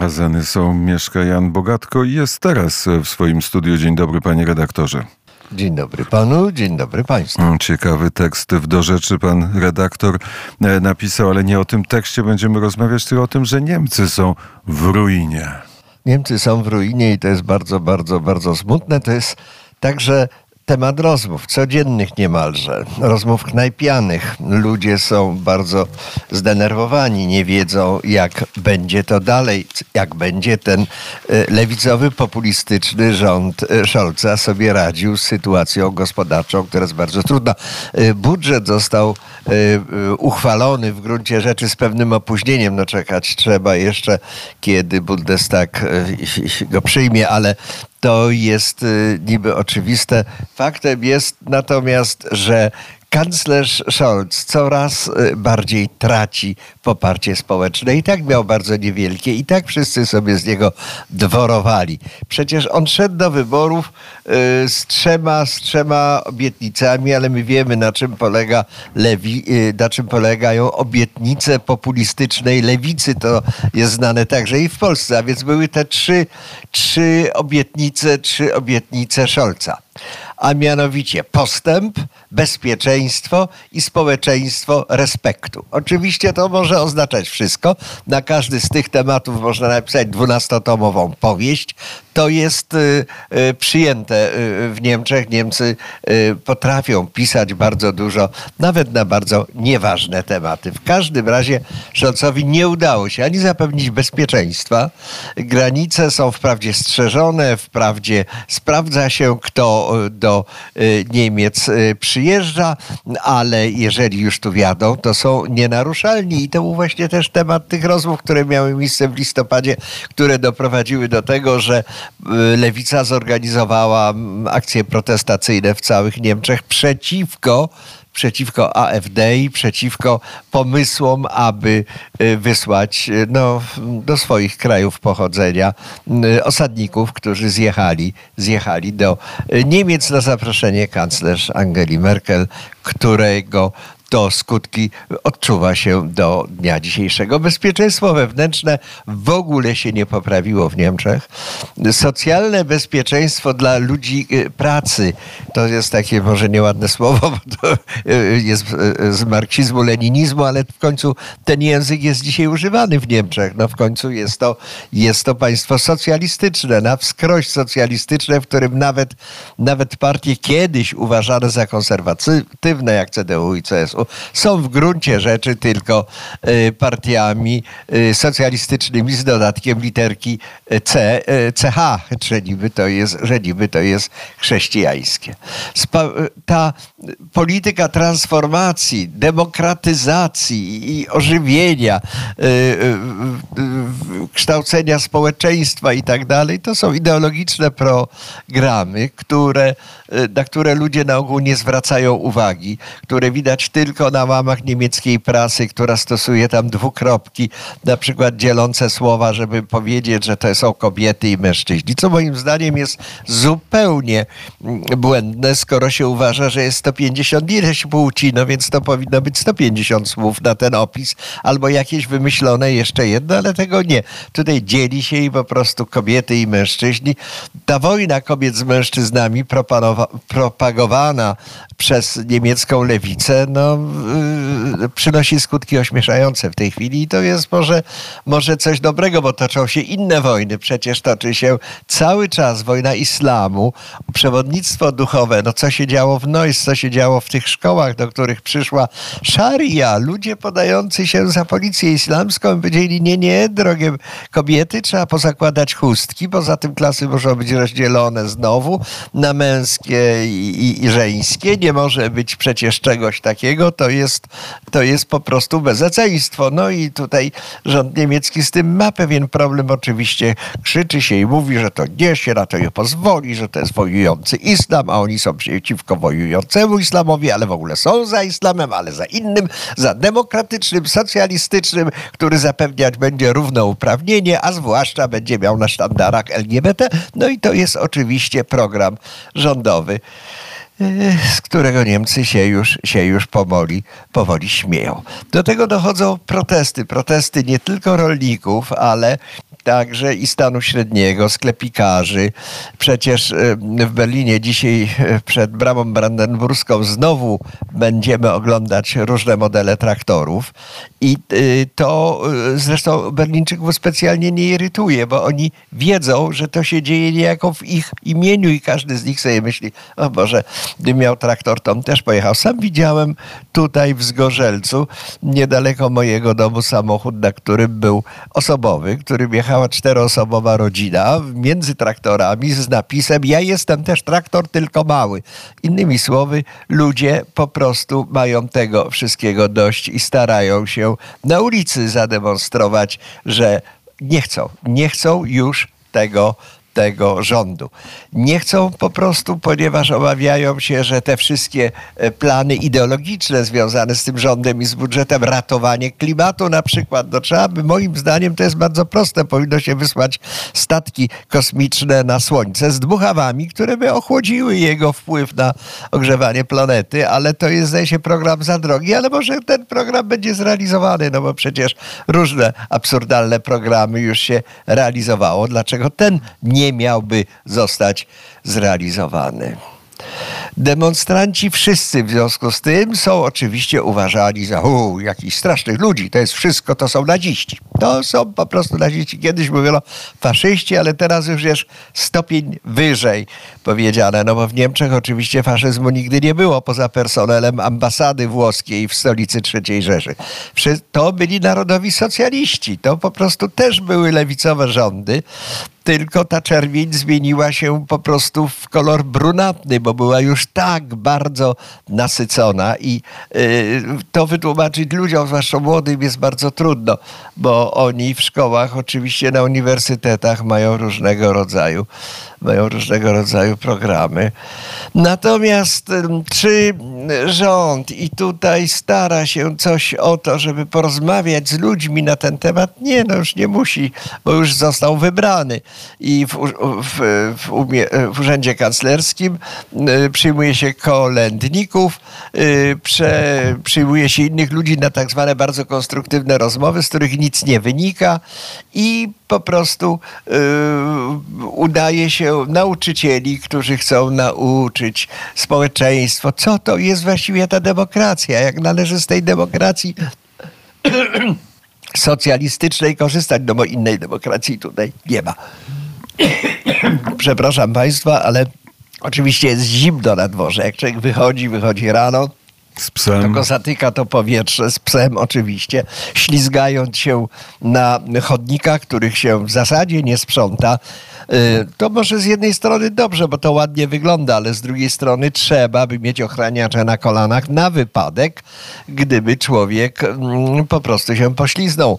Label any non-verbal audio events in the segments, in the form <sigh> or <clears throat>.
A zany są mieszka Jan Bogatko i jest teraz w swoim studiu. Dzień dobry, panie redaktorze. Dzień dobry panu, dzień dobry państwu. Mm, ciekawy tekst w do rzeczy pan redaktor e, napisał, ale nie o tym tekście będziemy rozmawiać, tylko o tym, że Niemcy są w ruinie. Niemcy są w ruinie i to jest bardzo, bardzo, bardzo smutne. To jest także temat rozmów, codziennych niemalże, rozmów knajpianych. Ludzie są bardzo zdenerwowani, nie wiedzą jak będzie to dalej, jak będzie ten e, lewicowy, populistyczny rząd e, Scholza sobie radził z sytuacją gospodarczą, która jest bardzo trudna. E, budżet został uchwalony w gruncie rzeczy z pewnym opóźnieniem. No czekać trzeba jeszcze, kiedy Bundestag go przyjmie, ale to jest y, niby oczywiste. Faktem jest natomiast, że kanclerz Scholz coraz y, bardziej traci poparcie społeczne. I tak miał bardzo niewielkie, i tak wszyscy sobie z niego dworowali. Przecież on szedł do wyborów y, z trzema, z trzema obietnicami, ale my wiemy, na czym, polega lewi, na czym polegają obietnice populistycznej lewicy. To jest znane także i w Polsce. A więc były te trzy, trzy obietnice, trzy obietnice Scholza a mianowicie postęp, bezpieczeństwo i społeczeństwo respektu. Oczywiście to może oznaczać wszystko. Na każdy z tych tematów można napisać dwunastotomową powieść. To jest y, y, przyjęte y, w Niemczech. Niemcy potrafią pisać bardzo dużo, nawet na bardzo nieważne tematy. W każdym razie Scholzowi nie udało się ani zapewnić bezpieczeństwa. Granice są wprawdzie strzeżone, wprawdzie sprawdza się, kto do Niemiec przyjeżdża, ale jeżeli już tu wiadą, to są nienaruszalni. I to był właśnie też temat tych rozmów, które miały miejsce w listopadzie, które doprowadziły do tego, że y, lewica zorganizowała mm, akcje protestacyjne w całych Niemczech przeciwko przeciwko AfD i przeciwko pomysłom, aby y, wysłać y, no, do swoich krajów pochodzenia osadników, którzy zjechali, zjechali do Niemiec na zaproszenie kanclerz Angeli Merkel, którego to skutki odczuwa się do dnia dzisiejszego. Bezpieczeństwo wewnętrzne w ogóle się nie poprawiło w Niemczech. Socjalne bezpieczeństwo dla ludzi y, pracy to jest takie może nieładne słowo, <laughs> bo to y, jest y, z marksizmu, leninizmu, ale w końcu ten język jest dzisiaj używany w Niemczech. No w końcu jest to, jest to państwo socjalistyczne, na wskroś socjalistyczne, w którym nawet, nawet partie kiedyś uważane za konserwatywne, jak CDU i CSU, są w gruncie rzeczy tylko y, partiami y, socjalistycznymi z dodatkiem literki C, y, CH, że niby to jest, że niby to jest chrześcijańskie. Ta polityka transformacji, demokratyzacji i ożywienia, kształcenia społeczeństwa i tak dalej, to są ideologiczne programy, które, na które ludzie na ogół nie zwracają uwagi, które widać tylko tylko na łamach niemieckiej prasy, która stosuje tam dwukropki, na przykład dzielące słowa, żeby powiedzieć, że to są kobiety i mężczyźni, co moim zdaniem jest zupełnie mm, błędne, skoro się uważa, że jest 150 ileś płci, no więc to powinno być 150 słów na ten opis, albo jakieś wymyślone jeszcze jedno, ale tego nie. Tutaj dzieli się i po prostu kobiety i mężczyźni. Ta wojna kobiet z mężczyznami propagowana przez niemiecką lewicę, no Y, przynosi skutki ośmieszające w tej chwili i to jest może, może coś dobrego, bo toczą się inne wojny. Przecież toczy się cały czas wojna islamu, przewodnictwo duchowe, no co się działo w Nois, co się działo w tych szkołach, do których przyszła szaria. Ludzie podający się za policję islamską powiedzieli, nie, nie, drogie kobiety, trzeba pozakładać chustki, poza tym klasy muszą być rozdzielone znowu na męskie i, i, i żeńskie. Nie może być przecież czegoś takiego, to jest, to jest po prostu bezeceństwo. No i tutaj rząd niemiecki z tym ma pewien problem. Oczywiście krzyczy się i mówi, że to nie się na to nie pozwoli, że to jest wojujący islam, a oni są przeciwko wojującemu islamowi, ale w ogóle są za islamem, ale za innym, za demokratycznym, socjalistycznym, który zapewniać będzie równouprawnienie, a zwłaszcza będzie miał na sztandarach LGBT. No i to jest oczywiście program rządowy z którego Niemcy się już, się już powoli, powoli śmieją. Do tego dochodzą protesty. Protesty nie tylko rolników, ale także i stanu średniego, sklepikarzy. Przecież e, w Berlinie dzisiaj e, przed bramą brandenburską znowu będziemy oglądać różne modele traktorów i e, to zresztą Berlińczyków specjalnie nie irytuje, bo oni wiedzą, że to się dzieje niejako w ich imieniu i każdy z nich sobie myśli, o Boże, gdybym miał traktor, to on też pojechał. Sam widziałem tutaj w Zgorzelcu, niedaleko mojego domu, samochód, na którym był osobowy, którym jechała czteroosobowa rodzina między traktorami z napisem ja jestem też traktor, tylko mały. Innymi słowy, ludzie po prostu mają tego wszystkiego dość i starają się na ulicy zademonstrować, że nie chcą, nie chcą już tego tego rządu. Nie chcą po prostu, ponieważ obawiają się, że te wszystkie e, plany ideologiczne związane z tym rządem i z budżetem, ratowanie klimatu na przykład, no trzeba by, moim zdaniem, to jest bardzo proste, powinno się wysłać statki kosmiczne na Słońce z dmuchawami, które by ochłodziły jego wpływ na ogrzewanie planety, ale to jest, zdaje się, program za drogi, ale może ten program będzie zrealizowany, no bo przecież różne absurdalne programy już się realizowało. Dlaczego ten nie nie miałby zostać zrealizowany. Demonstranci wszyscy w związku z tym są oczywiście uważani za u, jakichś strasznych ludzi. To jest wszystko, to są naziści. To są po prostu naziści. Kiedyś mówiono faszyści, ale teraz już jest stopień wyżej powiedziane. No bo w Niemczech oczywiście faszyzmu nigdy nie było poza personelem ambasady włoskiej w stolicy III Rzeszy. To byli narodowi socjaliści. To po prostu też były lewicowe rządy tylko ta czerwień zmieniła się po prostu w kolor brunatny, bo była już tak bardzo nasycona i y, to wytłumaczyć ludziom, zwłaszcza młodym, jest bardzo trudno, bo oni w szkołach, oczywiście na uniwersytetach mają różnego rodzaju mają różnego rodzaju programy. Natomiast czy rząd i tutaj stara się coś o to, żeby porozmawiać z ludźmi na ten temat? Nie, no już nie musi, bo już został wybrany i w, w, w, umie, w Urzędzie Kanclerskim y, przyjmuje się kolędników, y, prze, przyjmuje się innych ludzi na tak zwane bardzo konstruktywne rozmowy, z których nic nie wynika i po prostu y, udaje się nauczycieli, którzy chcą nauczyć społeczeństwo, co to jest właściwie ta demokracja, jak należy z tej demokracji <clears throat> socjalistycznej korzystać, no bo innej demokracji tutaj nie ma. <clears throat> Przepraszam Państwa, ale oczywiście jest zimno na dworze. Jak człowiek wychodzi, wychodzi rano, z psem. Go zatyka to powietrze, z psem oczywiście, ślizgając się na chodnikach, których się w zasadzie nie sprząta. Y, to może z jednej strony dobrze, bo to ładnie wygląda, ale z drugiej strony trzeba by mieć ochraniacze na kolanach na wypadek, gdyby człowiek mm, po prostu się pośliznął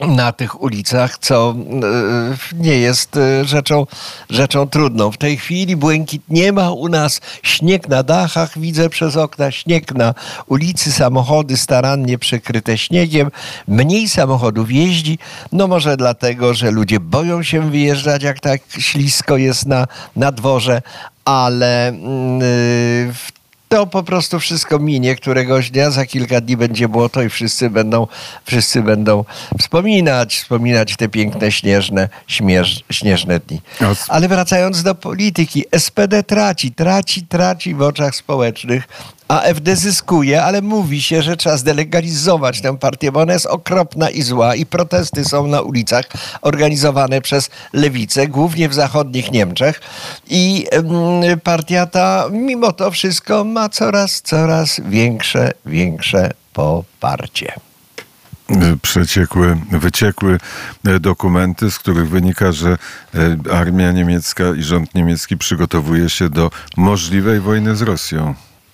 na tych ulicach, co e, nie jest e, rzeczą, rzeczą trudną. W tej chwili błękit nie ma u nas. Śnieg na dachach widzę przez okna, śnieg na ulicy, samochody starannie przykryte śniegiem. Mniej samochodów jeździ, no może dlatego, że ludzie boją się wyjeżdżać, jak tak ślisko jest na, na dworze, ale yy, w to po prostu wszystko minie któregoś dnia, za kilka dni będzie błoto i wszyscy będą, wszyscy będą wspominać, wspominać te piękne, śnieżne, śmierz, śnieżne dni. Ale wracając do polityki, SPD traci, traci, traci w oczach społecznych, AfD zyskuje, ale mówi się, że trzeba zdelegalizować tę partię, bo ona jest okropna i zła i protesty są na ulicach organizowane przez lewicę, głównie w zachodnich Niemczech i partia ta mimo to wszystko ma coraz, coraz większe, większe poparcie przeciekły, wyciekły e, dokumenty, z których wynika, że e, armia niemiecka i rząd niemiecki przygotowuje się do możliwej wojny z Rosją.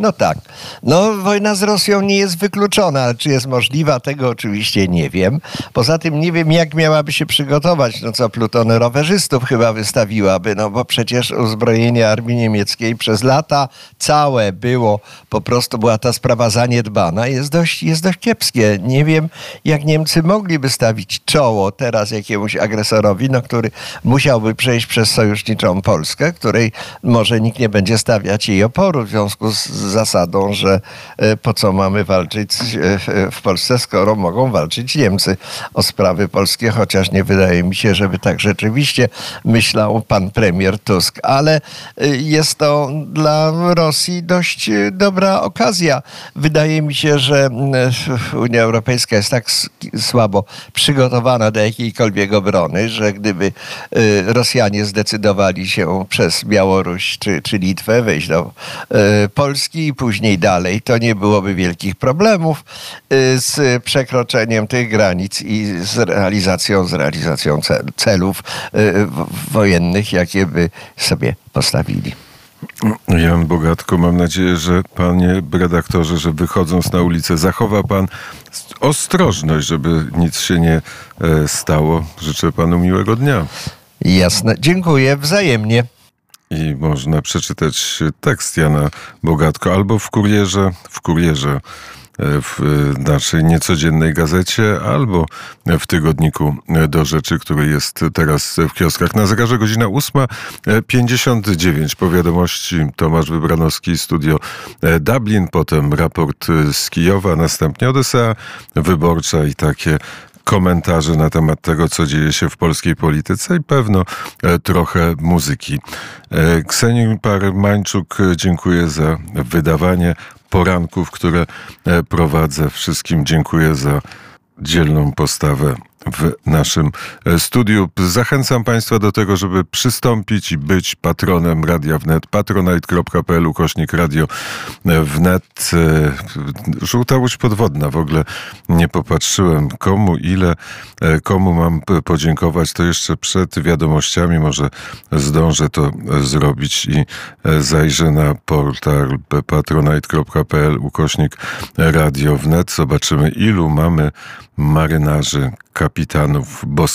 No tak. No, wojna z Rosją nie jest wykluczona, czy jest możliwa, tego oczywiście nie wiem. Poza tym nie wiem, jak miałaby się przygotować. No co, plutony rowerzystów chyba wystawiłaby, no bo przecież uzbrojenie armii niemieckiej przez lata całe było, po prostu była ta sprawa zaniedbana. Jest dość, jest dość kiepskie. Nie wiem, jak Niemcy mogliby stawić czoło teraz jakiemuś agresorowi, no, który musiałby przejść przez sojuszniczą Polskę, której może nikt nie będzie stawiać jej oporu w związku z zasadą, że po co mamy walczyć w Polsce, skoro mogą walczyć Niemcy o sprawy polskie, chociaż nie wydaje mi się, żeby tak rzeczywiście myślał pan premier Tusk. Ale jest to dla Rosji dość dobra okazja. Wydaje mi się, że Unia Europejska jest tak słabo przygotowana do jakiejkolwiek obrony, że gdyby Rosjanie zdecydowali się przez Białoruś czy, czy Litwę wejść do y, Polski i później dalej, to nie byłoby wielkich problemów y, z przekroczeniem tych granic i z realizacją, z realizacją celów wojennych, jakie by sobie postawili. Jan Bogatko, mam nadzieję, że panie redaktorze, że wychodząc na ulicę zachowa pan ostrożność, żeby nic się nie e, stało. Życzę panu miłego dnia. Jasne, dziękuję wzajemnie. I można przeczytać tekst Jana Bogatko albo w kurierze, w kurierze w naszej niecodziennej gazecie albo w tygodniku do rzeczy, który jest teraz w kioskach. Na zegarze godzina 8.59 po wiadomości Tomasz Wybranowski, studio Dublin, potem raport z Kijowa, następnie Odessa Wyborcza i takie komentarze na temat tego, co dzieje się w polskiej polityce i pewno trochę muzyki. Ksenii Parmańczuk, dziękuję za wydawanie poranków, które e, prowadzę. Wszystkim dziękuję za dzielną postawę w naszym e, studiu. Zachęcam Państwa do tego, żeby przystąpić i być patronem Radia Wnet. patronite.pl ukośnik Radio Wnet. E, żółta łódź podwodna. W ogóle nie popatrzyłem komu, ile, e, komu mam podziękować. To jeszcze przed wiadomościami może zdążę to zrobić i zajrzę na portal patronite.pl ukośnik Radio Wnet. Zobaczymy ilu mamy marynarzy kapitanów bos